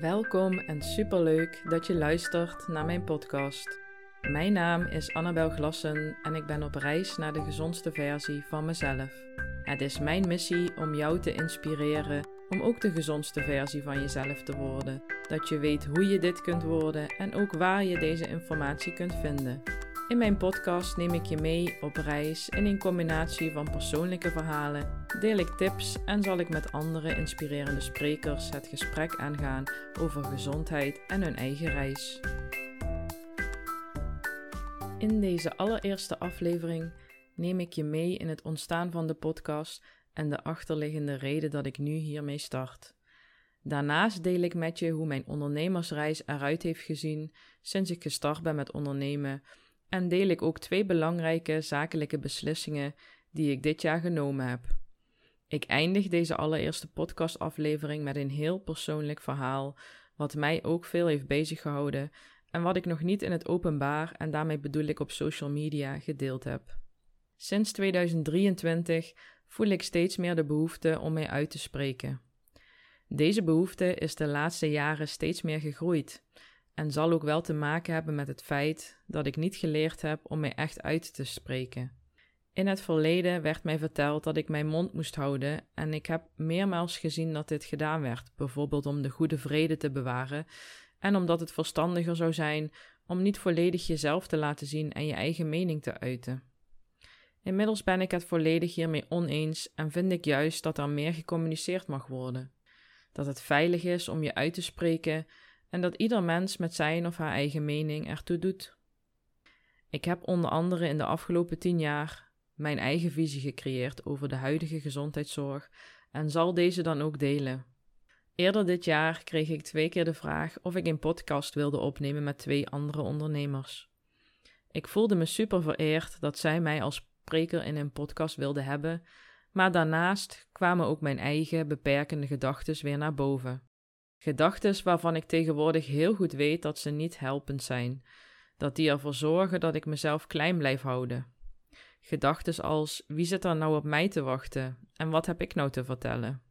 Welkom en superleuk dat je luistert naar mijn podcast. Mijn naam is Annabel Glassen en ik ben op reis naar de gezondste versie van mezelf. Het is mijn missie om jou te inspireren om ook de gezondste versie van jezelf te worden. Dat je weet hoe je dit kunt worden en ook waar je deze informatie kunt vinden. In mijn podcast neem ik je mee op reis in een combinatie van persoonlijke verhalen, deel ik tips en zal ik met andere inspirerende sprekers het gesprek aangaan over gezondheid en hun eigen reis. In deze allereerste aflevering neem ik je mee in het ontstaan van de podcast en de achterliggende reden dat ik nu hiermee start. Daarnaast deel ik met je hoe mijn ondernemersreis eruit heeft gezien sinds ik gestart ben met ondernemen en deel ik ook twee belangrijke zakelijke beslissingen die ik dit jaar genomen heb. Ik eindig deze allereerste podcastaflevering met een heel persoonlijk verhaal, wat mij ook veel heeft beziggehouden en wat ik nog niet in het openbaar en daarmee bedoel ik op social media gedeeld heb. Sinds 2023 voel ik steeds meer de behoefte om mij uit te spreken. Deze behoefte is de laatste jaren steeds meer gegroeid en zal ook wel te maken hebben met het feit dat ik niet geleerd heb om mij echt uit te spreken. In het verleden werd mij verteld dat ik mijn mond moest houden en ik heb meermaals gezien dat dit gedaan werd, bijvoorbeeld om de goede vrede te bewaren en omdat het verstandiger zou zijn om niet volledig jezelf te laten zien en je eigen mening te uiten. Inmiddels ben ik het volledig hiermee oneens en vind ik juist dat er meer gecommuniceerd mag worden. Dat het veilig is om je uit te spreken en dat ieder mens met zijn of haar eigen mening ertoe doet. Ik heb onder andere in de afgelopen tien jaar mijn eigen visie gecreëerd over de huidige gezondheidszorg en zal deze dan ook delen. Eerder dit jaar kreeg ik twee keer de vraag of ik een podcast wilde opnemen met twee andere ondernemers. Ik voelde me super vereerd dat zij mij als spreker in een podcast wilden hebben, maar daarnaast kwamen ook mijn eigen beperkende gedachten weer naar boven. Gedachten waarvan ik tegenwoordig heel goed weet dat ze niet helpend zijn, dat die ervoor zorgen dat ik mezelf klein blijf houden. Gedachten als wie zit er nou op mij te wachten en wat heb ik nou te vertellen?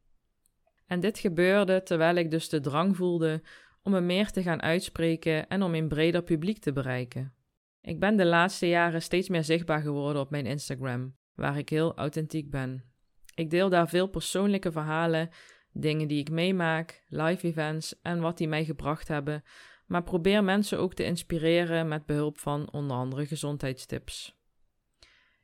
En dit gebeurde terwijl ik dus de drang voelde om me meer te gaan uitspreken en om een breder publiek te bereiken. Ik ben de laatste jaren steeds meer zichtbaar geworden op mijn Instagram, waar ik heel authentiek ben. Ik deel daar veel persoonlijke verhalen dingen die ik meemaak, live events en wat die mij gebracht hebben, maar probeer mensen ook te inspireren met behulp van onder andere gezondheidstips.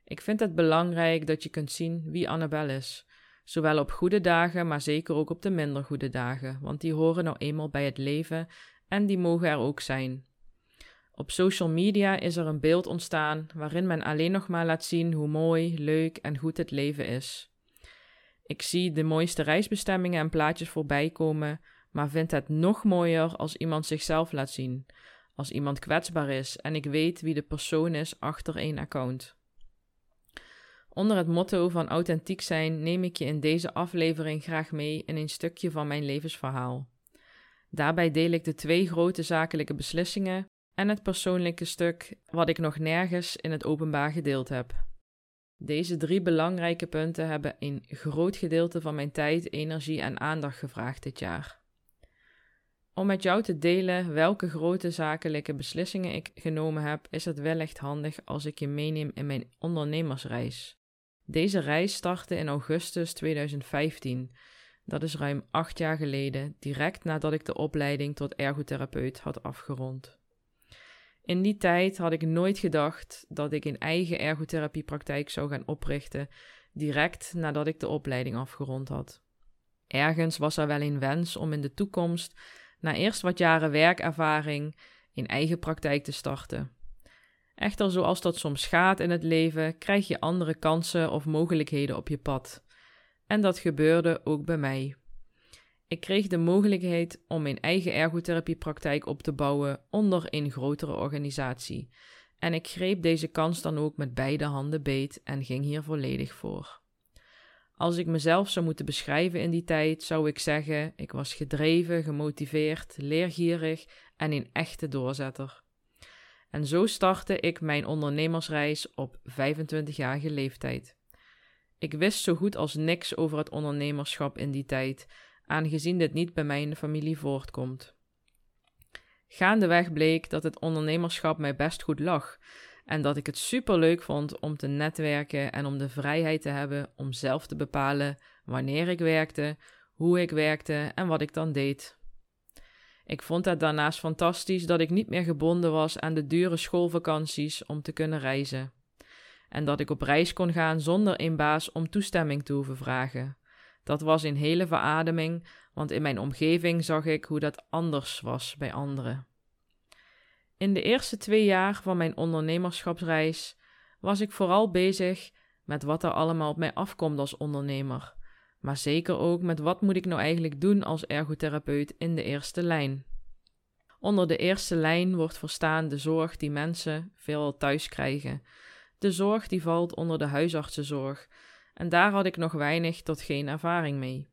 Ik vind het belangrijk dat je kunt zien wie Annabel is, zowel op goede dagen, maar zeker ook op de minder goede dagen, want die horen nou eenmaal bij het leven en die mogen er ook zijn. Op social media is er een beeld ontstaan waarin men alleen nog maar laat zien hoe mooi, leuk en goed het leven is. Ik zie de mooiste reisbestemmingen en plaatjes voorbij komen, maar vind het nog mooier als iemand zichzelf laat zien, als iemand kwetsbaar is en ik weet wie de persoon is achter een account. Onder het motto van authentiek zijn neem ik je in deze aflevering graag mee in een stukje van mijn levensverhaal. Daarbij deel ik de twee grote zakelijke beslissingen en het persoonlijke stuk wat ik nog nergens in het openbaar gedeeld heb. Deze drie belangrijke punten hebben een groot gedeelte van mijn tijd, energie en aandacht gevraagd dit jaar. Om met jou te delen welke grote zakelijke beslissingen ik genomen heb, is het wellicht handig als ik je meeneem in mijn ondernemersreis. Deze reis startte in augustus 2015. Dat is ruim acht jaar geleden, direct nadat ik de opleiding tot ergotherapeut had afgerond. In die tijd had ik nooit gedacht dat ik een eigen ergotherapiepraktijk zou gaan oprichten, direct nadat ik de opleiding afgerond had. Ergens was er wel een wens om in de toekomst, na eerst wat jaren werkervaring, een eigen praktijk te starten. Echter, zoals dat soms gaat in het leven, krijg je andere kansen of mogelijkheden op je pad. En dat gebeurde ook bij mij. Ik kreeg de mogelijkheid om mijn eigen ergotherapiepraktijk op te bouwen onder een grotere organisatie. En ik greep deze kans dan ook met beide handen beet en ging hier volledig voor. Als ik mezelf zou moeten beschrijven in die tijd, zou ik zeggen: ik was gedreven, gemotiveerd, leergierig en een echte doorzetter. En zo startte ik mijn ondernemersreis op 25-jarige leeftijd. Ik wist zo goed als niks over het ondernemerschap in die tijd aangezien dit niet bij mij in de familie voortkomt. Gaandeweg bleek dat het ondernemerschap mij best goed lag en dat ik het superleuk vond om te netwerken en om de vrijheid te hebben om zelf te bepalen wanneer ik werkte, hoe ik werkte en wat ik dan deed. Ik vond het daarnaast fantastisch dat ik niet meer gebonden was aan de dure schoolvakanties om te kunnen reizen. En dat ik op reis kon gaan zonder een baas om toestemming te hoeven vragen. Dat was een hele verademing, want in mijn omgeving zag ik hoe dat anders was bij anderen. In de eerste twee jaar van mijn ondernemerschapsreis was ik vooral bezig met wat er allemaal op mij afkomt als ondernemer, maar zeker ook met wat moet ik nou eigenlijk doen als ergotherapeut in de eerste lijn. Onder de eerste lijn wordt verstaan de zorg die mensen veel thuis krijgen. De zorg die valt onder de huisartsenzorg, en daar had ik nog weinig tot geen ervaring mee.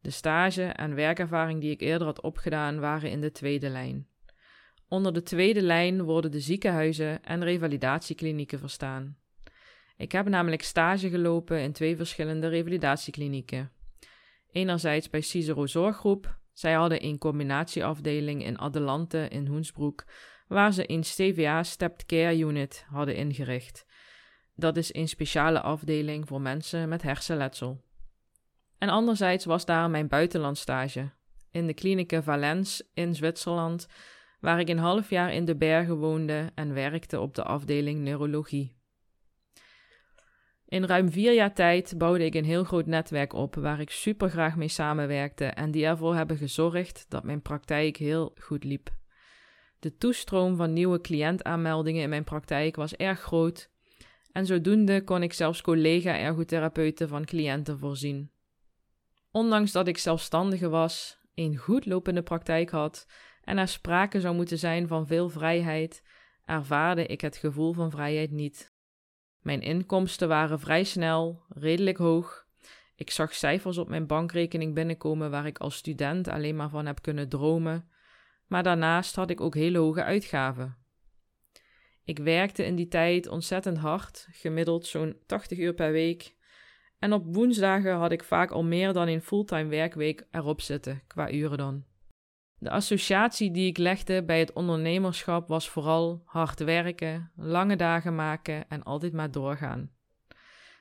De stage en werkervaring die ik eerder had opgedaan waren in de tweede lijn. Onder de tweede lijn worden de ziekenhuizen en revalidatieklinieken verstaan. Ik heb namelijk stage gelopen in twee verschillende revalidatieklinieken. Enerzijds bij Cicero Zorggroep. Zij hadden een combinatieafdeling in Adelante in Hoensbroek, waar ze een CVA Stepped Care Unit hadden ingericht. Dat is een speciale afdeling voor mensen met hersenletsel. En anderzijds was daar mijn buitenlandstage in de klinieke Valence in Zwitserland, waar ik een half jaar in de bergen woonde en werkte op de afdeling neurologie. In ruim vier jaar tijd bouwde ik een heel groot netwerk op waar ik super graag mee samenwerkte en die ervoor hebben gezorgd dat mijn praktijk heel goed liep. De toestroom van nieuwe cliëntaanmeldingen in mijn praktijk was erg groot en zodoende kon ik zelfs collega-ergotherapeuten van cliënten voorzien. Ondanks dat ik zelfstandige was, een goed lopende praktijk had en er sprake zou moeten zijn van veel vrijheid, ervaarde ik het gevoel van vrijheid niet. Mijn inkomsten waren vrij snel, redelijk hoog. Ik zag cijfers op mijn bankrekening binnenkomen waar ik als student alleen maar van heb kunnen dromen, maar daarnaast had ik ook hele hoge uitgaven. Ik werkte in die tijd ontzettend hard, gemiddeld zo'n 80 uur per week. En op woensdagen had ik vaak al meer dan een fulltime werkweek erop zitten, qua uren dan. De associatie die ik legde bij het ondernemerschap was vooral hard werken, lange dagen maken en altijd maar doorgaan.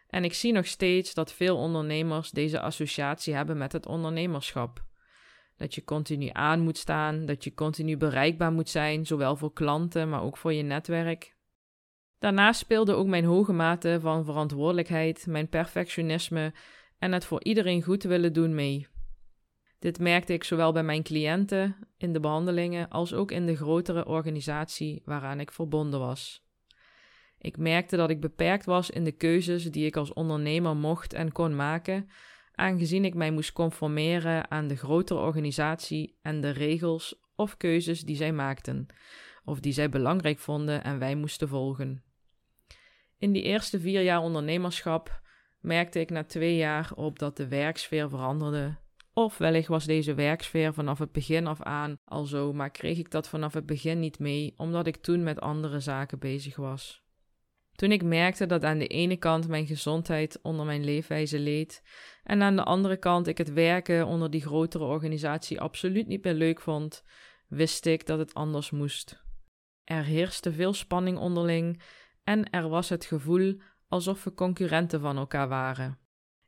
En ik zie nog steeds dat veel ondernemers deze associatie hebben met het ondernemerschap. Dat je continu aan moet staan, dat je continu bereikbaar moet zijn, zowel voor klanten, maar ook voor je netwerk. Daarnaast speelde ook mijn hoge mate van verantwoordelijkheid, mijn perfectionisme en het voor iedereen goed willen doen mee. Dit merkte ik zowel bij mijn cliënten in de behandelingen als ook in de grotere organisatie waaraan ik verbonden was. Ik merkte dat ik beperkt was in de keuzes die ik als ondernemer mocht en kon maken, aangezien ik mij moest conformeren aan de grotere organisatie en de regels of keuzes die zij maakten, of die zij belangrijk vonden en wij moesten volgen. In die eerste vier jaar ondernemerschap merkte ik na twee jaar op dat de werksfeer veranderde. Of wellicht was deze werksfeer vanaf het begin af aan al zo, maar kreeg ik dat vanaf het begin niet mee, omdat ik toen met andere zaken bezig was. Toen ik merkte dat aan de ene kant mijn gezondheid onder mijn leefwijze leed en aan de andere kant ik het werken onder die grotere organisatie absoluut niet meer leuk vond, wist ik dat het anders moest. Er heerste veel spanning onderling en er was het gevoel alsof we concurrenten van elkaar waren.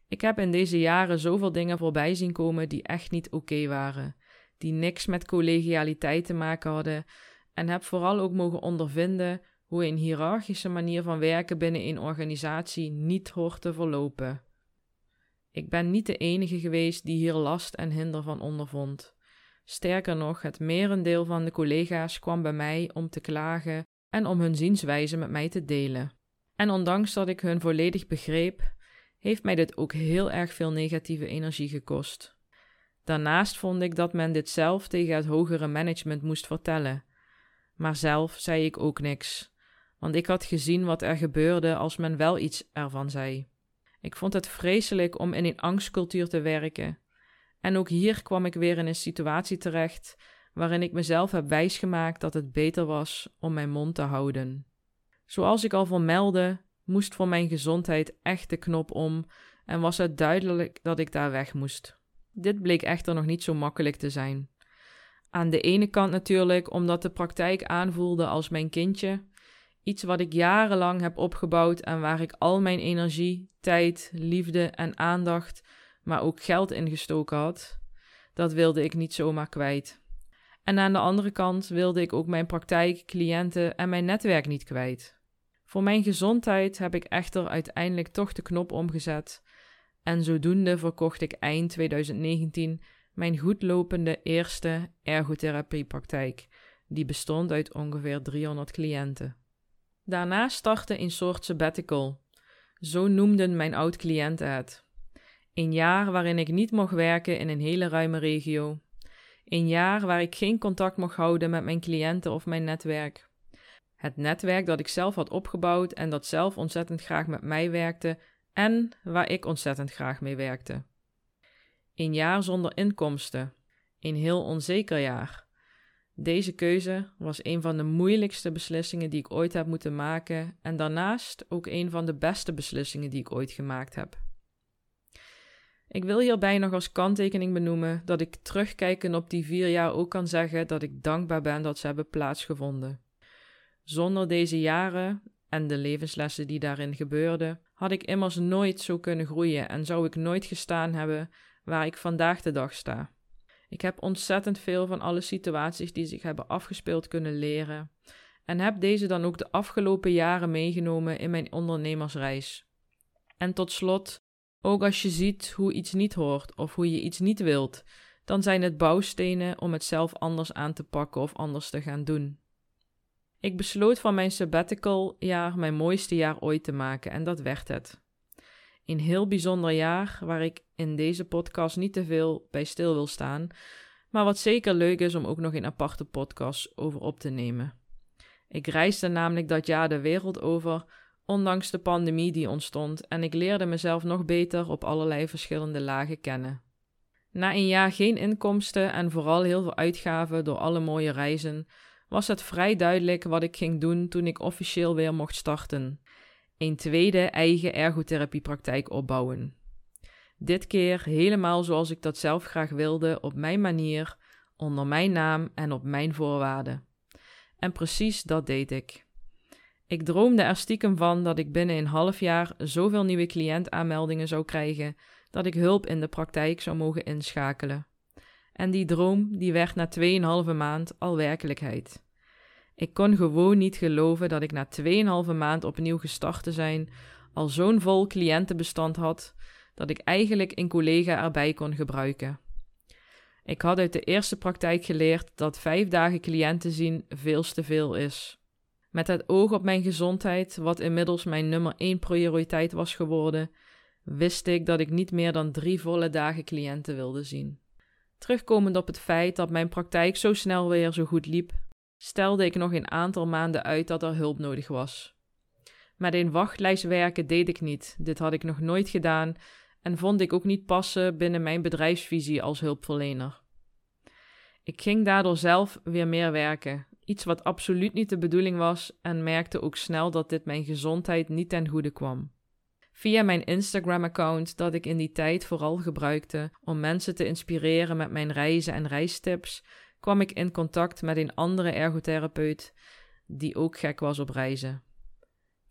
Ik heb in deze jaren zoveel dingen voorbij zien komen die echt niet oké waren, die niks met collegialiteit te maken hadden, en heb vooral ook mogen ondervinden hoe een hiërarchische manier van werken binnen een organisatie niet hoort te verlopen. Ik ben niet de enige geweest die hier last en hinder van ondervond. Sterker nog, het merendeel van de collega's kwam bij mij om te klagen en om hun zienswijze met mij te delen. En ondanks dat ik hun volledig begreep, heeft mij dit ook heel erg veel negatieve energie gekost. Daarnaast vond ik dat men dit zelf tegen het hogere management moest vertellen. Maar zelf zei ik ook niks, want ik had gezien wat er gebeurde als men wel iets ervan zei. Ik vond het vreselijk om in een angstcultuur te werken. En ook hier kwam ik weer in een situatie terecht waarin ik mezelf heb wijsgemaakt dat het beter was om mijn mond te houden. Zoals ik al vermeldde, moest voor mijn gezondheid echt de knop om en was het duidelijk dat ik daar weg moest. Dit bleek echter nog niet zo makkelijk te zijn. Aan de ene kant natuurlijk omdat de praktijk aanvoelde als mijn kindje, iets wat ik jarenlang heb opgebouwd en waar ik al mijn energie, tijd, liefde en aandacht, maar ook geld in gestoken had. Dat wilde ik niet zomaar kwijt. En aan de andere kant wilde ik ook mijn praktijk, cliënten en mijn netwerk niet kwijt. Voor mijn gezondheid heb ik echter uiteindelijk toch de knop omgezet en zodoende verkocht ik eind 2019 mijn goedlopende eerste ergotherapiepraktijk, die bestond uit ongeveer 300 cliënten. Daarna startte een soort sabbatical. Zo noemden mijn oud-cliënten het. Een jaar waarin ik niet mocht werken in een hele ruime regio. Een jaar waar ik geen contact mocht houden met mijn cliënten of mijn netwerk. Het netwerk dat ik zelf had opgebouwd en dat zelf ontzettend graag met mij werkte en waar ik ontzettend graag mee werkte. Een jaar zonder inkomsten. Een heel onzeker jaar. Deze keuze was een van de moeilijkste beslissingen die ik ooit heb moeten maken en daarnaast ook een van de beste beslissingen die ik ooit gemaakt heb. Ik wil hierbij nog als kanttekening benoemen dat ik terugkijkend op die vier jaar ook kan zeggen dat ik dankbaar ben dat ze hebben plaatsgevonden. Zonder deze jaren en de levenslessen die daarin gebeurden, had ik immers nooit zo kunnen groeien en zou ik nooit gestaan hebben waar ik vandaag de dag sta. Ik heb ontzettend veel van alle situaties die zich hebben afgespeeld kunnen leren en heb deze dan ook de afgelopen jaren meegenomen in mijn ondernemersreis. En tot slot, ook als je ziet hoe iets niet hoort of hoe je iets niet wilt, dan zijn het bouwstenen om het zelf anders aan te pakken of anders te gaan doen. Ik besloot van mijn sabbatical jaar mijn mooiste jaar ooit te maken en dat werd het. Een heel bijzonder jaar waar ik in deze podcast niet te veel bij stil wil staan, maar wat zeker leuk is om ook nog een aparte podcast over op te nemen. Ik reisde namelijk dat jaar de wereld over, ondanks de pandemie die ontstond, en ik leerde mezelf nog beter op allerlei verschillende lagen kennen. Na een jaar geen inkomsten en vooral heel veel uitgaven door alle mooie reizen, was het vrij duidelijk wat ik ging doen toen ik officieel weer mocht starten. Een tweede eigen ergotherapiepraktijk opbouwen. Dit keer helemaal zoals ik dat zelf graag wilde, op mijn manier, onder mijn naam en op mijn voorwaarden. En precies dat deed ik. Ik droomde er stiekem van dat ik binnen een half jaar zoveel nieuwe cliëntaanmeldingen zou krijgen dat ik hulp in de praktijk zou mogen inschakelen. En die droom die werd na 2,5 maand al werkelijkheid. Ik kon gewoon niet geloven dat ik na 2,5 maand opnieuw gestart te zijn al zo'n vol cliëntenbestand had dat ik eigenlijk een collega erbij kon gebruiken. Ik had uit de eerste praktijk geleerd dat vijf dagen cliënten zien veel te veel is. Met het oog op mijn gezondheid, wat inmiddels mijn nummer één prioriteit was geworden, wist ik dat ik niet meer dan drie volle dagen cliënten wilde zien. Terugkomend op het feit dat mijn praktijk zo snel weer zo goed liep, stelde ik nog een aantal maanden uit dat er hulp nodig was. Met een wachtlijst werken deed ik niet, dit had ik nog nooit gedaan en vond ik ook niet passen binnen mijn bedrijfsvisie als hulpverlener. Ik ging daardoor zelf weer meer werken, iets wat absoluut niet de bedoeling was en merkte ook snel dat dit mijn gezondheid niet ten goede kwam. Via mijn Instagram-account, dat ik in die tijd vooral gebruikte om mensen te inspireren met mijn reizen en reistips, kwam ik in contact met een andere ergotherapeut die ook gek was op reizen.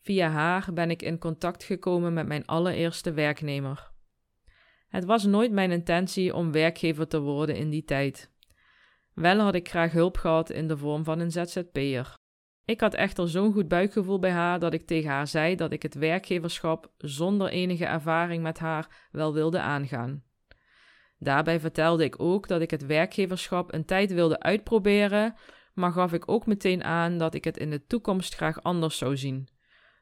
Via haar ben ik in contact gekomen met mijn allereerste werknemer. Het was nooit mijn intentie om werkgever te worden in die tijd. Wel had ik graag hulp gehad in de vorm van een ZZP'er. Ik had echter zo'n goed buikgevoel bij haar dat ik tegen haar zei dat ik het werkgeverschap zonder enige ervaring met haar wel wilde aangaan. Daarbij vertelde ik ook dat ik het werkgeverschap een tijd wilde uitproberen, maar gaf ik ook meteen aan dat ik het in de toekomst graag anders zou zien.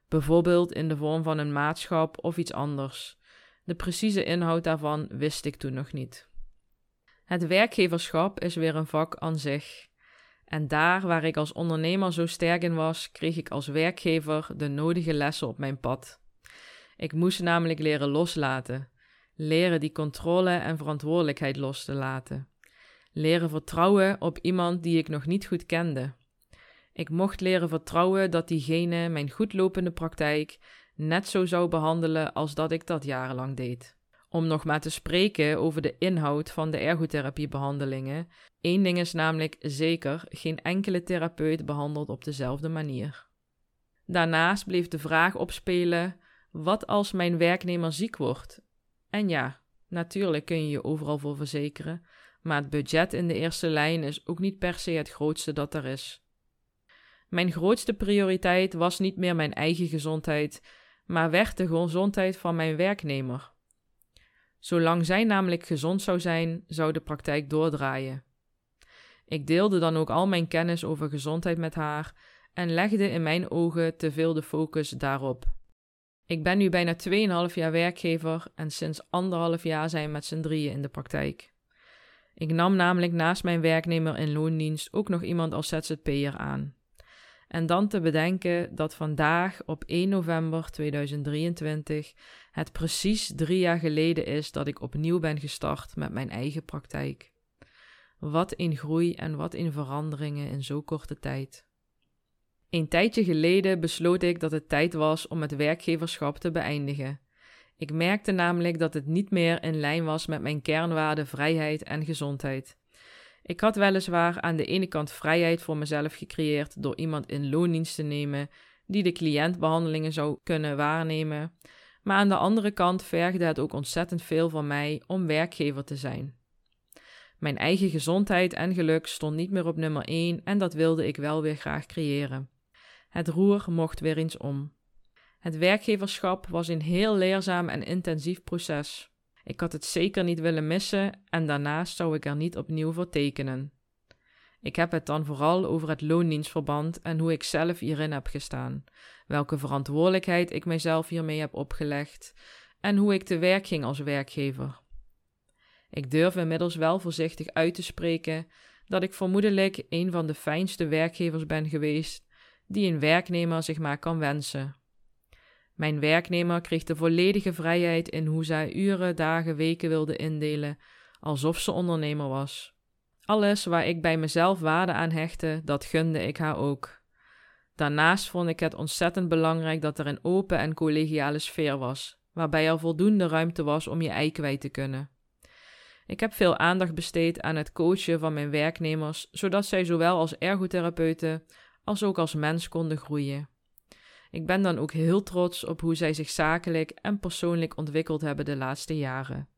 Bijvoorbeeld in de vorm van een maatschap of iets anders. De precieze inhoud daarvan wist ik toen nog niet. Het werkgeverschap is weer een vak aan zich. En daar waar ik als ondernemer zo sterk in was, kreeg ik als werkgever de nodige lessen op mijn pad. Ik moest namelijk leren loslaten, leren die controle en verantwoordelijkheid los te laten, leren vertrouwen op iemand die ik nog niet goed kende. Ik mocht leren vertrouwen dat diegene mijn goedlopende praktijk net zo zou behandelen als dat ik dat jarenlang deed. Om nog maar te spreken over de inhoud van de ergotherapiebehandelingen. Eén ding is namelijk zeker: geen enkele therapeut behandelt op dezelfde manier. Daarnaast bleef de vraag opspelen: wat als mijn werknemer ziek wordt? En ja, natuurlijk kun je je overal voor verzekeren, maar het budget in de eerste lijn is ook niet per se het grootste dat er is. Mijn grootste prioriteit was niet meer mijn eigen gezondheid, maar werd de gezondheid van mijn werknemer. Zolang zij namelijk gezond zou zijn, zou de praktijk doordraaien. Ik deelde dan ook al mijn kennis over gezondheid met haar en legde in mijn ogen te veel de focus daarop. Ik ben nu bijna 2,5 jaar werkgever en sinds anderhalf jaar zijn we met z'n drieën in de praktijk. Ik nam namelijk naast mijn werknemer in loondienst ook nog iemand als ZZP'er aan. En dan te bedenken dat vandaag op 1 november 2023 het precies drie jaar geleden is dat ik opnieuw ben gestart met mijn eigen praktijk. Wat in groei en wat in veranderingen in zo korte tijd. Een tijdje geleden besloot ik dat het tijd was om het werkgeverschap te beëindigen. Ik merkte namelijk dat het niet meer in lijn was met mijn kernwaarden vrijheid en gezondheid. Ik had weliswaar aan de ene kant vrijheid voor mezelf gecreëerd door iemand in loondienst te nemen die de cliëntbehandelingen zou kunnen waarnemen, maar aan de andere kant vergde het ook ontzettend veel van mij om werkgever te zijn. Mijn eigen gezondheid en geluk stond niet meer op nummer 1 en dat wilde ik wel weer graag creëren. Het roer mocht weer eens om. Het werkgeverschap was een heel leerzaam en intensief proces. Ik had het zeker niet willen missen en daarnaast zou ik er niet opnieuw voor tekenen. Ik heb het dan vooral over het loondienstverband en hoe ik zelf hierin heb gestaan, welke verantwoordelijkheid ik mijzelf hiermee heb opgelegd en hoe ik te werk ging als werkgever. Ik durf inmiddels wel voorzichtig uit te spreken dat ik vermoedelijk een van de fijnste werkgevers ben geweest die een werknemer zich maar kan wensen. Mijn werknemer kreeg de volledige vrijheid in hoe zij uren, dagen, weken wilde indelen, alsof ze ondernemer was. Alles waar ik bij mezelf waarde aan hechtte, dat gunde ik haar ook. Daarnaast vond ik het ontzettend belangrijk dat er een open en collegiale sfeer was, waarbij er voldoende ruimte was om je ei kwijt te kunnen. Ik heb veel aandacht besteed aan het coachen van mijn werknemers, zodat zij zowel als ergotherapeuten als ook als mens konden groeien. Ik ben dan ook heel trots op hoe zij zich zakelijk en persoonlijk ontwikkeld hebben de laatste jaren.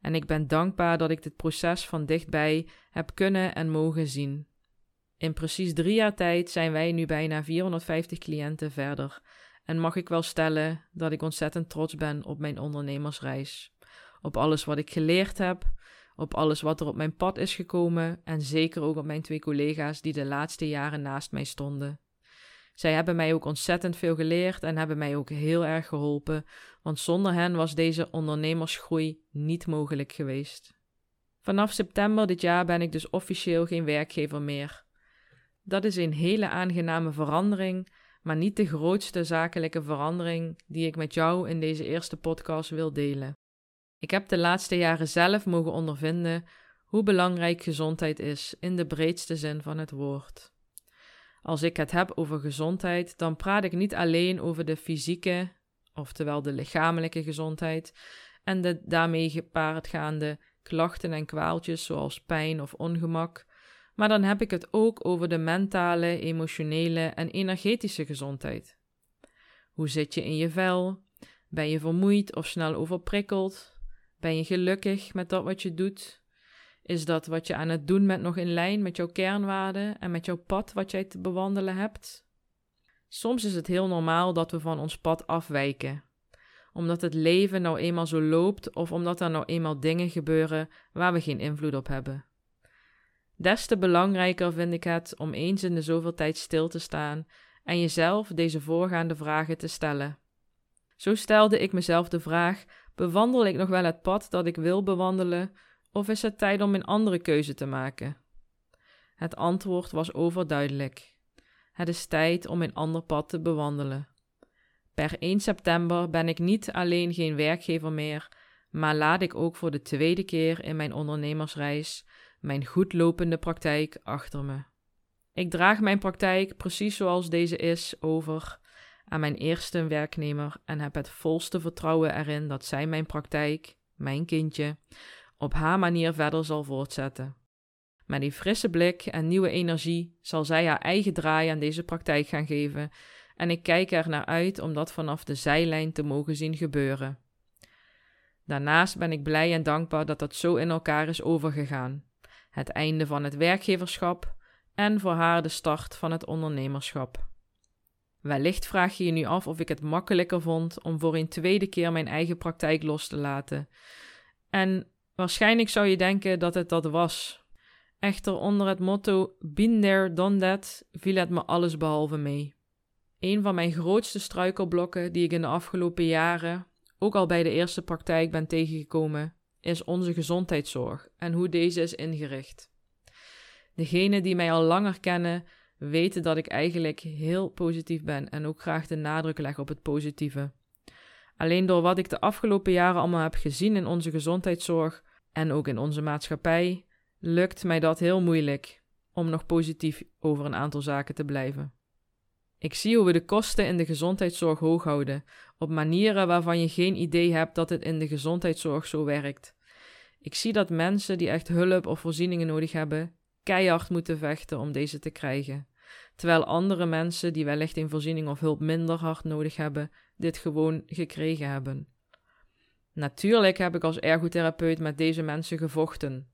En ik ben dankbaar dat ik dit proces van dichtbij heb kunnen en mogen zien. In precies drie jaar tijd zijn wij nu bijna 450 cliënten verder en mag ik wel stellen dat ik ontzettend trots ben op mijn ondernemersreis. Op alles wat ik geleerd heb, op alles wat er op mijn pad is gekomen en zeker ook op mijn twee collega's die de laatste jaren naast mij stonden. Zij hebben mij ook ontzettend veel geleerd en hebben mij ook heel erg geholpen, want zonder hen was deze ondernemersgroei niet mogelijk geweest. Vanaf september dit jaar ben ik dus officieel geen werkgever meer. Dat is een hele aangename verandering, maar niet de grootste zakelijke verandering die ik met jou in deze eerste podcast wil delen. Ik heb de laatste jaren zelf mogen ondervinden hoe belangrijk gezondheid is in de breedste zin van het woord. Als ik het heb over gezondheid, dan praat ik niet alleen over de fysieke, oftewel de lichamelijke gezondheid, en de daarmee gepaardgaande klachten en kwaaltjes zoals pijn of ongemak, maar dan heb ik het ook over de mentale, emotionele en energetische gezondheid. Hoe zit je in je vel? Ben je vermoeid of snel overprikkeld? Ben je gelukkig met dat wat je doet? Is dat wat je aan het doen bent nog in lijn met jouw kernwaarden en met jouw pad wat jij te bewandelen hebt? Soms is het heel normaal dat we van ons pad afwijken, omdat het leven nou eenmaal zo loopt of omdat er nou eenmaal dingen gebeuren waar we geen invloed op hebben. Des te belangrijker vind ik het om eens in de zoveel tijd stil te staan en jezelf deze voorgaande vragen te stellen. Zo stelde ik mezelf de vraag: bewandel ik nog wel het pad dat ik wil bewandelen, of is het tijd om een andere keuze te maken? Het antwoord was overduidelijk. Het is tijd om een ander pad te bewandelen. Per 1 september ben ik niet alleen geen werkgever meer, maar laat ik ook voor de tweede keer in mijn ondernemersreis mijn goedlopende praktijk achter me. Ik draag mijn praktijk precies zoals deze is over aan mijn eerste werknemer en heb het volste vertrouwen erin dat zij mijn praktijk, mijn kindje, op haar manier verder zal voortzetten. Met die frisse blik en nieuwe energie zal zij haar eigen draai aan deze praktijk gaan geven en ik kijk er naar uit om dat vanaf de zijlijn te mogen zien gebeuren. Daarnaast ben ik blij en dankbaar dat dat zo in elkaar is overgegaan. Het einde van het werkgeverschap en voor haar de start van het ondernemerschap. Wellicht vraag je je nu af of ik het makkelijker vond om voor een tweede keer mijn eigen praktijk los te laten. En waarschijnlijk zou je denken dat het dat was. Echter, onder het motto Been there, done that, viel het me alles behalve mee. Een van mijn grootste struikelblokken die ik in de afgelopen jaren, ook al bij de eerste praktijk, ben tegengekomen, is onze gezondheidszorg en hoe deze is ingericht. Degenen die mij al langer kennen, weten dat ik eigenlijk heel positief ben en ook graag de nadruk leg op het positieve. Alleen door wat ik de afgelopen jaren allemaal heb gezien in onze gezondheidszorg en ook in onze maatschappij, lukt mij dat heel moeilijk om nog positief over een aantal zaken te blijven. Ik zie hoe we de kosten in de gezondheidszorg hoog houden, op manieren waarvan je geen idee hebt dat het in de gezondheidszorg zo werkt. Ik zie dat mensen die echt hulp of voorzieningen nodig hebben, keihard moeten vechten om deze te krijgen, terwijl andere mensen die wellicht een voorziening of hulp minder hard nodig hebben, dit gewoon gekregen hebben. Natuurlijk heb ik als ergotherapeut met deze mensen gevochten,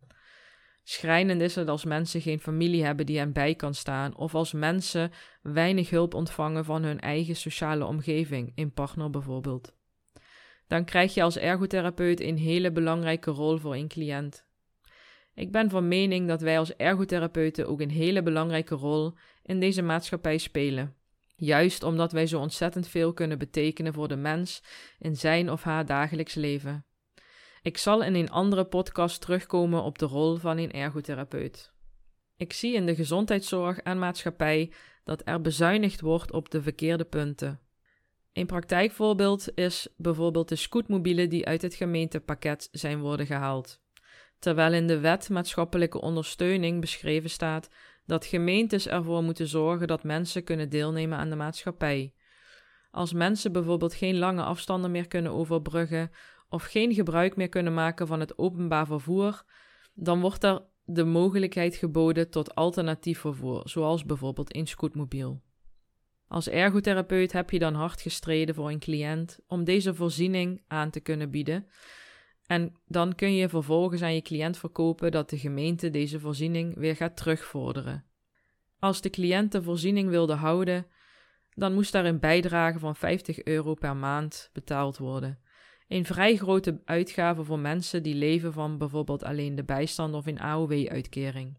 Schrijnend is het als mensen geen familie hebben die hen bij kan staan, of als mensen weinig hulp ontvangen van hun eigen sociale omgeving, een partner bijvoorbeeld. Dan krijg je als ergotherapeut een hele belangrijke rol voor een cliënt. Ik ben van mening dat wij als ergotherapeuten ook een hele belangrijke rol in deze maatschappij spelen. Juist omdat wij zo ontzettend veel kunnen betekenen voor de mens in zijn of haar dagelijks leven. Ik zal in een andere podcast terugkomen op de rol van een ergotherapeut. Ik zie in de gezondheidszorg en maatschappij dat er bezuinigd wordt op de verkeerde punten. Een praktijkvoorbeeld is bijvoorbeeld de scootmobielen die uit het gemeentepakket zijn worden gehaald. Terwijl in de wet maatschappelijke ondersteuning beschreven staat dat gemeentes ervoor moeten zorgen dat mensen kunnen deelnemen aan de maatschappij. Als mensen bijvoorbeeld geen lange afstanden meer kunnen overbruggen of geen gebruik meer kunnen maken van het openbaar vervoer, dan wordt er de mogelijkheid geboden tot alternatief vervoer, zoals bijvoorbeeld een scootmobiel. Als ergotherapeut heb je dan hard gestreden voor een cliënt om deze voorziening aan te kunnen bieden. En dan kun je vervolgens aan je cliënt verkopen dat de gemeente deze voorziening weer gaat terugvorderen. Als de cliënt de voorziening wilde houden, dan moest daar een bijdrage van 50 euro per maand betaald worden. Een vrij grote uitgave voor mensen die leven van bijvoorbeeld alleen de bijstand of een AOW-uitkering.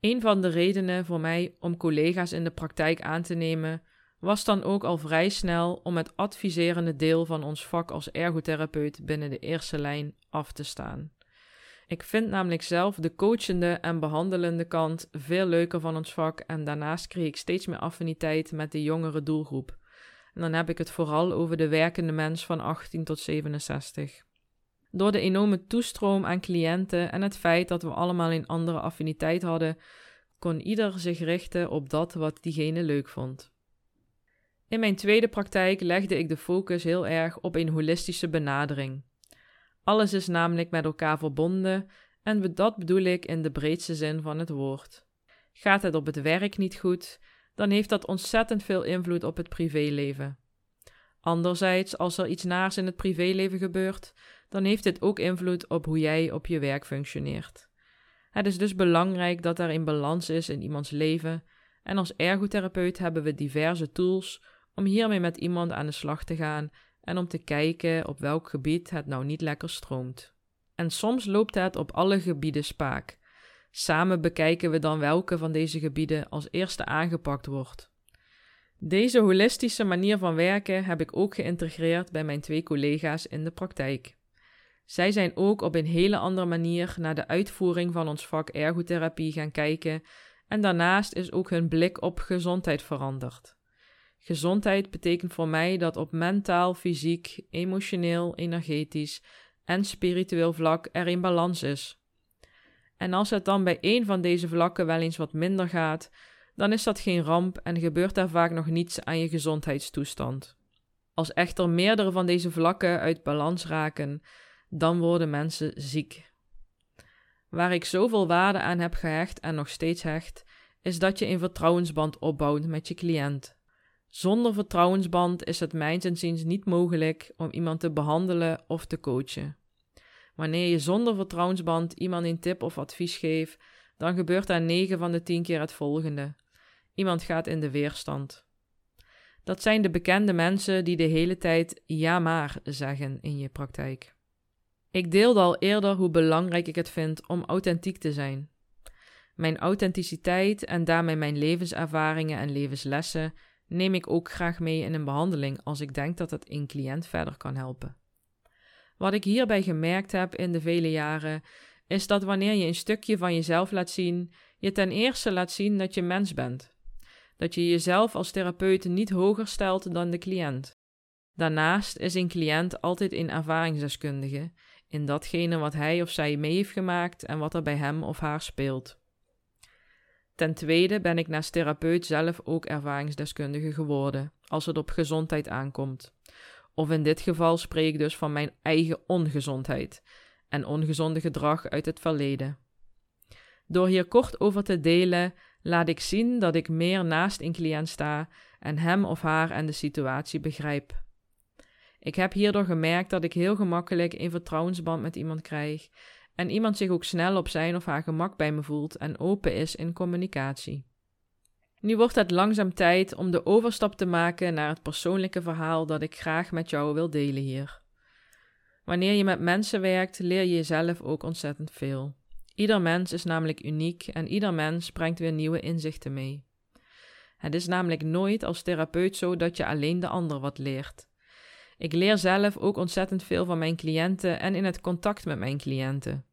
Een van de redenen voor mij om collega's in de praktijk aan te nemen was dan ook al vrij snel om het adviserende deel van ons vak als ergotherapeut binnen de eerste lijn af te staan. Ik vind namelijk zelf de coachende en behandelende kant veel leuker van ons vak en daarnaast kreeg ik steeds meer affiniteit met de jongere doelgroep. En dan heb ik het vooral over de werkende mens van 18 tot 67. Door de enorme toestroom aan cliënten en het feit dat we allemaal een andere affiniteit hadden, kon ieder zich richten op dat wat diegene leuk vond. In mijn tweede praktijk legde ik de focus heel erg op een holistische benadering. Alles is namelijk met elkaar verbonden en dat bedoel ik in de breedste zin van het woord. Gaat het op het werk niet goed, dan heeft dat ontzettend veel invloed op het privéleven. Anderzijds, als er iets naars in het privéleven gebeurt, dan heeft dit ook invloed op hoe jij op je werk functioneert. Het is dus belangrijk dat er een balans is in iemands leven, en als ergotherapeut hebben we diverse tools om hiermee met iemand aan de slag te gaan en om te kijken op welk gebied het nou niet lekker stroomt. En soms loopt het op alle gebieden spaak, Samen bekijken we dan welke van deze gebieden als eerste aangepakt wordt. Deze holistische manier van werken heb ik ook geïntegreerd bij mijn twee collega's in de praktijk. Zij zijn ook op een hele andere manier naar de uitvoering van ons vak ergotherapie gaan kijken en daarnaast is ook hun blik op gezondheid veranderd. Gezondheid betekent voor mij dat op mentaal, fysiek, emotioneel, energetisch en spiritueel vlak er een balans is. En als het dan bij één van deze vlakken wel eens wat minder gaat, dan is dat geen ramp en gebeurt er vaak nog niets aan je gezondheidstoestand. Als echter meerdere van deze vlakken uit balans raken, dan worden mensen ziek. Waar ik zoveel waarde aan heb gehecht en nog steeds hecht, is dat je een vertrouwensband opbouwt met je cliënt. Zonder vertrouwensband is het mijns inziens niet mogelijk om iemand te behandelen of te coachen. Wanneer je zonder vertrouwensband iemand een tip of advies geeft, dan gebeurt er 9 van de 10 keer het volgende. Iemand gaat in de weerstand. Dat zijn de bekende mensen die de hele tijd ja maar zeggen in je praktijk. Ik deelde al eerder hoe belangrijk ik het vind om authentiek te zijn. Mijn authenticiteit en daarmee mijn levenservaringen en levenslessen neem ik ook graag mee in een behandeling als ik denk dat het een cliënt verder kan helpen. Wat ik hierbij gemerkt heb in de vele jaren, is dat wanneer je een stukje van jezelf laat zien, je ten eerste laat zien dat je mens bent. Dat je jezelf als therapeut niet hoger stelt dan de cliënt. Daarnaast is een cliënt altijd een ervaringsdeskundige in datgene wat hij of zij mee heeft gemaakt en wat er bij hem of haar speelt. Ten tweede ben ik naast therapeut zelf ook ervaringsdeskundige geworden, als het op gezondheid aankomt. Of in dit geval spreek ik dus van mijn eigen ongezondheid en ongezonde gedrag uit het verleden. Door hier kort over te delen, laat ik zien dat ik meer naast een cliënt sta en hem of haar en de situatie begrijp. Ik heb hierdoor gemerkt dat ik heel gemakkelijk een vertrouwensband met iemand krijg en iemand zich ook snel op zijn of haar gemak bij me voelt en open is in communicatie. Nu wordt het langzaam tijd om de overstap te maken naar het persoonlijke verhaal dat ik graag met jou wil delen hier. Wanneer je met mensen werkt, leer je jezelf ook ontzettend veel. Ieder mens is namelijk uniek en ieder mens brengt weer nieuwe inzichten mee. Het is namelijk nooit als therapeut zo dat je alleen de ander wat leert. Ik leer zelf ook ontzettend veel van mijn cliënten en in het contact met mijn cliënten.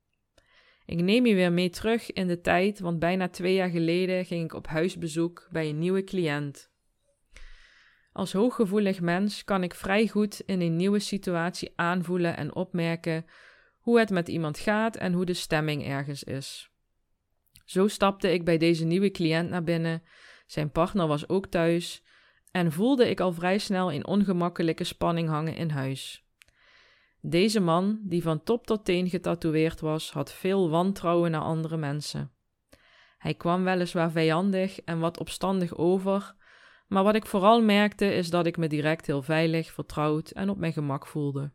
Ik neem je weer mee terug in de tijd, want bijna twee jaar geleden ging ik op huisbezoek bij een nieuwe cliënt. Als hooggevoelig mens kan ik vrij goed in een nieuwe situatie aanvoelen en opmerken hoe het met iemand gaat en hoe de stemming ergens is. Zo stapte ik bij deze nieuwe cliënt naar binnen. Zijn partner was ook thuis en voelde ik al vrij snel een ongemakkelijke spanning hangen in huis. Deze man, die van top tot teen getatoeëerd was, had veel wantrouwen naar andere mensen. Hij kwam weliswaar vijandig en wat opstandig over, maar wat ik vooral merkte is dat ik me direct heel veilig, vertrouwd en op mijn gemak voelde.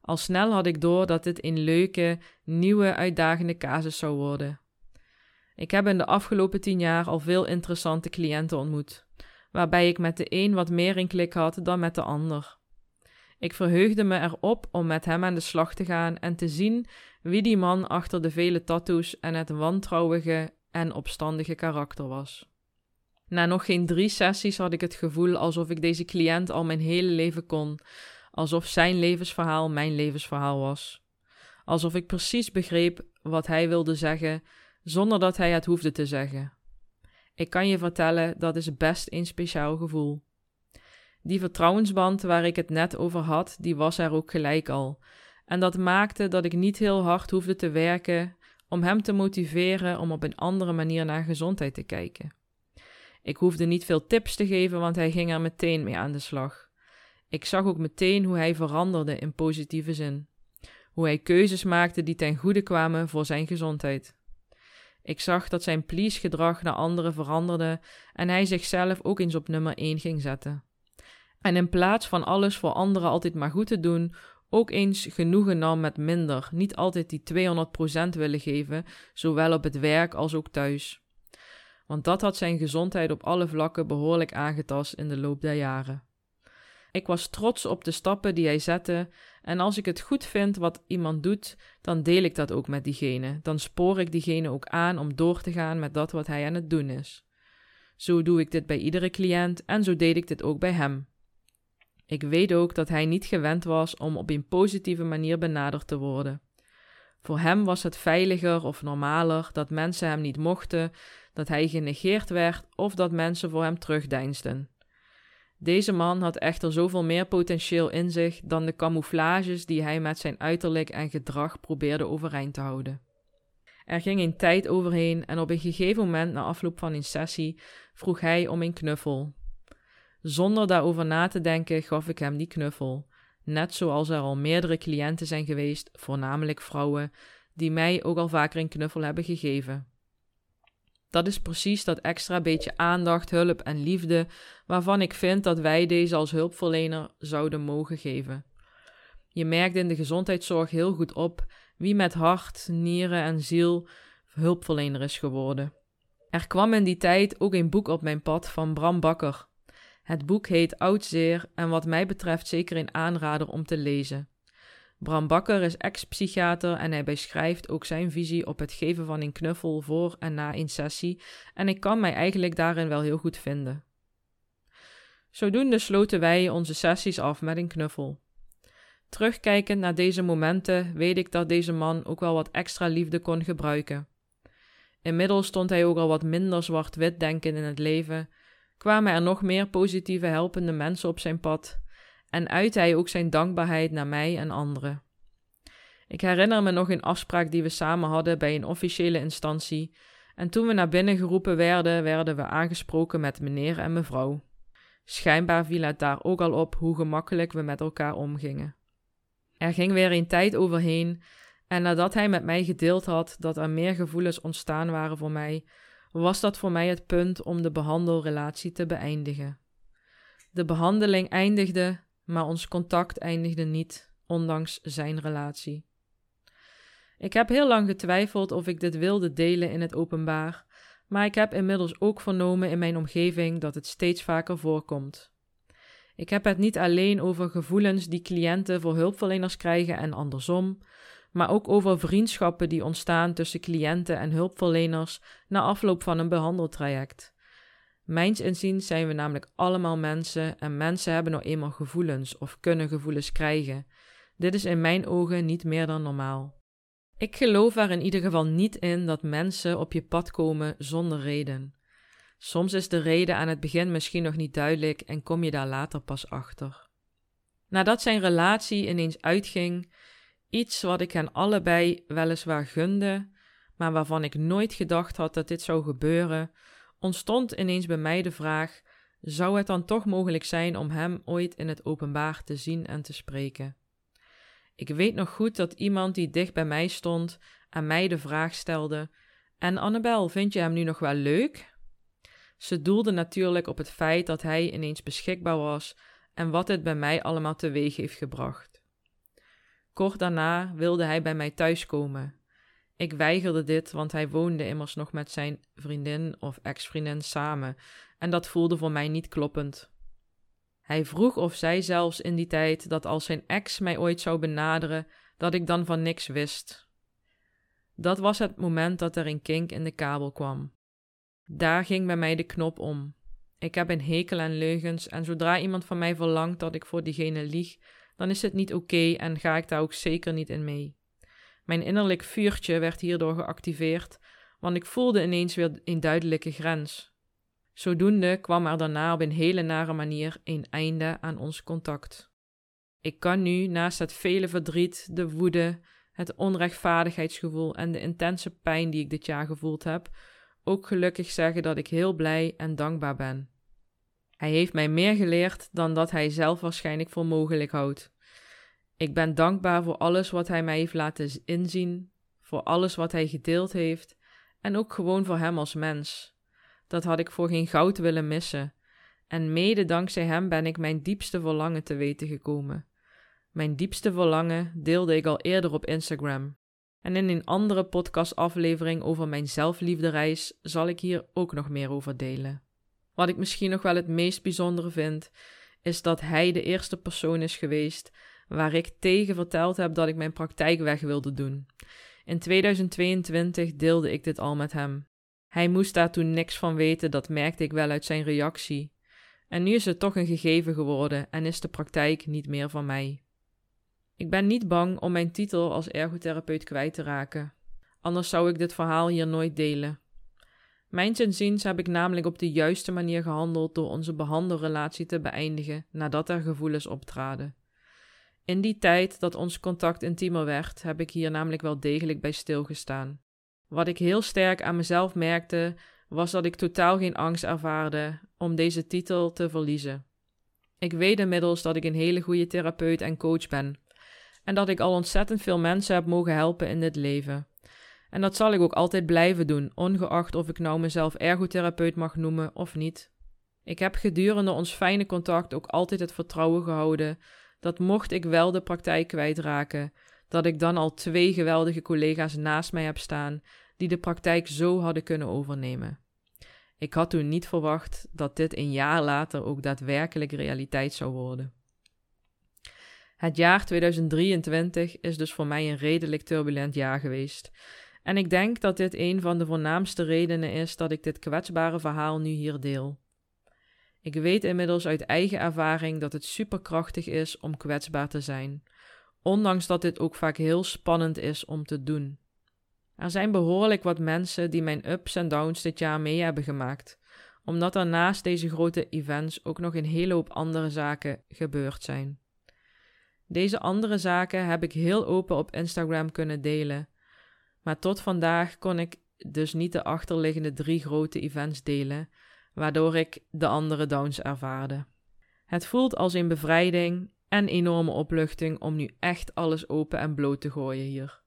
Al snel had ik door dat dit een leuke, nieuwe, uitdagende casus zou worden. Ik heb in de afgelopen tien jaar al veel interessante cliënten ontmoet, waarbij ik met de een wat meer in klik had dan met de ander. Ik verheugde me erop om met hem aan de slag te gaan en te zien wie die man achter de vele tattoos en het wantrouwige en opstandige karakter was. Na nog geen drie sessies had ik het gevoel alsof ik deze cliënt al mijn hele leven kon, alsof zijn levensverhaal mijn levensverhaal was. Alsof ik precies begreep wat hij wilde zeggen, zonder dat hij het hoefde te zeggen. Ik kan je vertellen, dat is best een speciaal gevoel. Die vertrouwensband waar ik het net over had, die was er ook gelijk al. En dat maakte dat ik niet heel hard hoefde te werken om hem te motiveren om op een andere manier naar gezondheid te kijken. Ik hoefde niet veel tips te geven, want hij ging er meteen mee aan de slag. Ik zag ook meteen hoe hij veranderde in positieve zin. Hoe hij keuzes maakte die ten goede kwamen voor zijn gezondheid. Ik zag dat zijn please-gedrag naar anderen veranderde en hij zichzelf ook eens op nummer 1 ging zetten. En in plaats van alles voor anderen altijd maar goed te doen, ook eens genoegen nam met minder, niet altijd die 200% willen geven, zowel op het werk als ook thuis. Want dat had zijn gezondheid op alle vlakken behoorlijk aangetast in de loop der jaren. Ik was trots op de stappen die hij zette, en als ik het goed vind wat iemand doet, dan deel ik dat ook met diegene. Dan spoor ik diegene ook aan om door te gaan met dat wat hij aan het doen is. Zo doe ik dit bij iedere cliënt en zo deed ik dit ook bij hem. Ik weet ook dat hij niet gewend was om op een positieve manier benaderd te worden. Voor hem was het veiliger of normaler dat mensen hem niet mochten, dat hij genegeerd werd of dat mensen voor hem terugdeinsden. Deze man had echter zoveel meer potentieel in zich dan de camouflages die hij met zijn uiterlijk en gedrag probeerde overeind te houden. Er ging een tijd overheen en op een gegeven moment na afloop van een sessie vroeg hij om een knuffel. Zonder daarover na te denken gaf ik hem die knuffel. Net zoals er al meerdere cliënten zijn geweest, voornamelijk vrouwen, die mij ook al vaker een knuffel hebben gegeven. Dat is precies dat extra beetje aandacht, hulp en liefde waarvan ik vind dat wij deze als hulpverlener zouden mogen geven. Je merkt in de gezondheidszorg heel goed op wie met hart, nieren en ziel hulpverlener is geworden. Er kwam in die tijd ook een boek op mijn pad van Bram Bakker. Het boek heet Oudzeer en wat mij betreft zeker een aanrader om te lezen. Bram Bakker is ex-psychiater en hij beschrijft ook zijn visie op het geven van een knuffel voor en na een sessie en ik kan mij eigenlijk daarin wel heel goed vinden. Zodoende sloten wij onze sessies af met een knuffel. Terugkijkend naar deze momenten weet ik dat deze man ook wel wat extra liefde kon gebruiken. Inmiddels stond hij ook al wat minder zwart-wit denken in het leven, kwamen er nog meer positieve helpende mensen op zijn pad en uitte hij ook zijn dankbaarheid naar mij en anderen. Ik herinner me nog een afspraak die we samen hadden bij een officiële instantie, en toen we naar binnen geroepen werden, werden we aangesproken met meneer en mevrouw. Schijnbaar viel het daar ook al op hoe gemakkelijk we met elkaar omgingen. Er ging weer een tijd overheen, en nadat hij met mij gedeeld had dat er meer gevoelens ontstaan waren voor mij, was dat voor mij het punt om de behandelrelatie te beëindigen. De behandeling eindigde, maar ons contact eindigde niet, ondanks zijn relatie. Ik heb heel lang getwijfeld of ik dit wilde delen in het openbaar, maar ik heb inmiddels ook vernomen in mijn omgeving dat het steeds vaker voorkomt. Ik heb het niet alleen over gevoelens die cliënten voor hulpverleners krijgen en andersom, maar ook over vriendschappen die ontstaan tussen cliënten en hulpverleners na afloop van een behandeltraject. Mijns inziens zijn we namelijk allemaal mensen en mensen hebben nou eenmaal gevoelens of kunnen gevoelens krijgen. Dit is in mijn ogen niet meer dan normaal. Ik geloof er in ieder geval niet in dat mensen op je pad komen zonder reden. Soms is de reden aan het begin misschien nog niet duidelijk en kom je daar later pas achter. Nadat zijn relatie ineens uitging, iets wat ik hen allebei weliswaar gunde, maar waarvan ik nooit gedacht had dat dit zou gebeuren, ontstond ineens bij mij de vraag: zou het dan toch mogelijk zijn om hem ooit in het openbaar te zien en te spreken? Ik weet nog goed dat iemand die dicht bij mij stond aan mij de vraag stelde: En Annabel, vind je hem nu nog wel leuk? Ze doelde natuurlijk op het feit dat hij ineens beschikbaar was en wat het bij mij allemaal teweeg heeft gebracht. Kort daarna wilde hij bij mij thuiskomen ik weigerde dit, want hij woonde immers nog met zijn vriendin of ex-vriendin samen, en dat voelde voor mij niet kloppend. Hij vroeg of zij zelfs in die tijd dat als zijn ex mij ooit zou benaderen, dat ik dan van niks wist. Dat was het moment dat er een kink in de kabel kwam. Daar ging bij mij de knop om. Ik heb een hekel aan leugens en zodra iemand van mij verlangt dat ik voor diegene lieg, dan is het niet oké en ga ik daar ook zeker niet in mee. Mijn innerlijk vuurtje werd hierdoor geactiveerd, want ik voelde ineens weer een duidelijke grens. Zodoende kwam er daarna op een hele nare manier een einde aan ons contact. Ik kan nu, naast het vele verdriet, de woede, het onrechtvaardigheidsgevoel en de intense pijn die ik dit jaar gevoeld heb, ook gelukkig zeggen dat ik heel blij en dankbaar ben. Hij heeft mij meer geleerd dan dat hij zelf waarschijnlijk voor mogelijk houdt. Ik ben dankbaar voor alles wat Hij mij heeft laten inzien, voor alles wat Hij gedeeld heeft en ook gewoon voor Hem als mens. Dat had ik voor geen goud willen missen. En mede dankzij Hem ben ik mijn diepste verlangen te weten gekomen. Mijn diepste verlangen deelde ik al eerder op Instagram. En in een andere podcastaflevering over mijn zelfliefdereis zal ik hier ook nog meer over delen. Wat ik misschien nog wel het meest bijzondere vind, is dat hij de eerste persoon is geweest waar ik tegen verteld heb dat ik mijn praktijk weg wilde doen. In 2022 deelde ik dit al met hem. Hij moest daar toen niks van weten, dat merkte ik wel uit zijn reactie. En nu is het toch een gegeven geworden en is de praktijk niet meer van mij. Ik ben niet bang om mijn titel als ergotherapeut kwijt te raken. Anders zou ik dit verhaal hier nooit delen. Mijns inziens heb ik namelijk op de juiste manier gehandeld door onze behandelrelatie te beëindigen nadat er gevoelens optraden. In die tijd dat ons contact intiemer werd, heb ik hier namelijk wel degelijk bij stilgestaan. Wat ik heel sterk aan mezelf merkte, was dat ik totaal geen angst ervaarde om deze titel te verliezen. Ik weet inmiddels dat ik een hele goede therapeut en coach ben. En dat ik al ontzettend veel mensen heb mogen helpen in dit leven. En dat zal ik ook altijd blijven doen, ongeacht of ik nou mezelf ergotherapeut mag noemen of niet. Ik heb gedurende ons fijne contact ook altijd het vertrouwen gehouden dat mocht ik wel de praktijk kwijtraken, dat ik dan al twee geweldige collega's naast mij heb staan die de praktijk zo hadden kunnen overnemen. Ik had toen niet verwacht dat dit een jaar later ook daadwerkelijk realiteit zou worden. Het jaar 2023 is dus voor mij een redelijk turbulent jaar geweest. En ik denk dat dit een van de voornaamste redenen is dat ik dit kwetsbare verhaal nu hier deel. Ik weet inmiddels uit eigen ervaring dat het superkrachtig is om kwetsbaar te zijn, ondanks dat dit ook vaak heel spannend is om te doen. Er zijn behoorlijk wat mensen die mijn ups en downs dit jaar mee hebben gemaakt, omdat er naast deze grote events ook nog een hele hoop andere zaken gebeurd zijn. Deze andere zaken heb ik heel open op Instagram kunnen delen, maar tot vandaag kon ik dus niet de achterliggende drie grote events delen, waardoor ik de andere downs ervaarde. Het voelt als een bevrijding en enorme opluchting om nu echt alles open en bloot te gooien hier.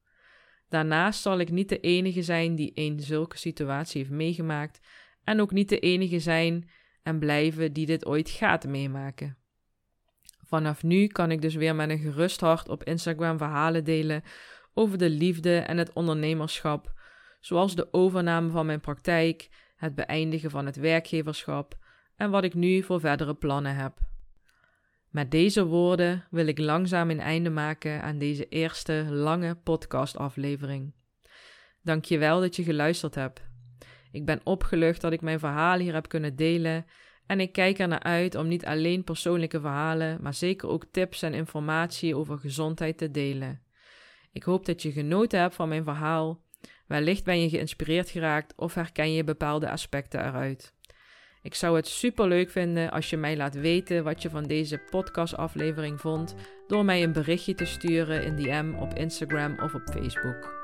Daarnaast zal ik niet de enige zijn die een zulke situatie heeft meegemaakt en ook niet de enige zijn en blijven die dit ooit gaat meemaken. Vanaf nu kan ik dus weer met een gerust hart op Instagram verhalen delen over de liefde en het ondernemerschap, zoals de overname van mijn praktijk, het beëindigen van het werkgeverschap en wat ik nu voor verdere plannen heb. Met deze woorden wil ik langzaam een einde maken aan deze eerste lange podcastaflevering. Dankjewel dat je geluisterd hebt. Ik ben opgelucht dat ik mijn verhaal hier heb kunnen delen en ik kijk er naar uit om niet alleen persoonlijke verhalen, maar zeker ook tips en informatie over gezondheid te delen. Ik hoop dat je genoten hebt van mijn verhaal. Wellicht ben je geïnspireerd geraakt of herken je bepaalde aspecten eruit. Ik zou het super leuk vinden als je mij laat weten wat je van deze podcastaflevering vond door mij een berichtje te sturen in DM op Instagram of op Facebook.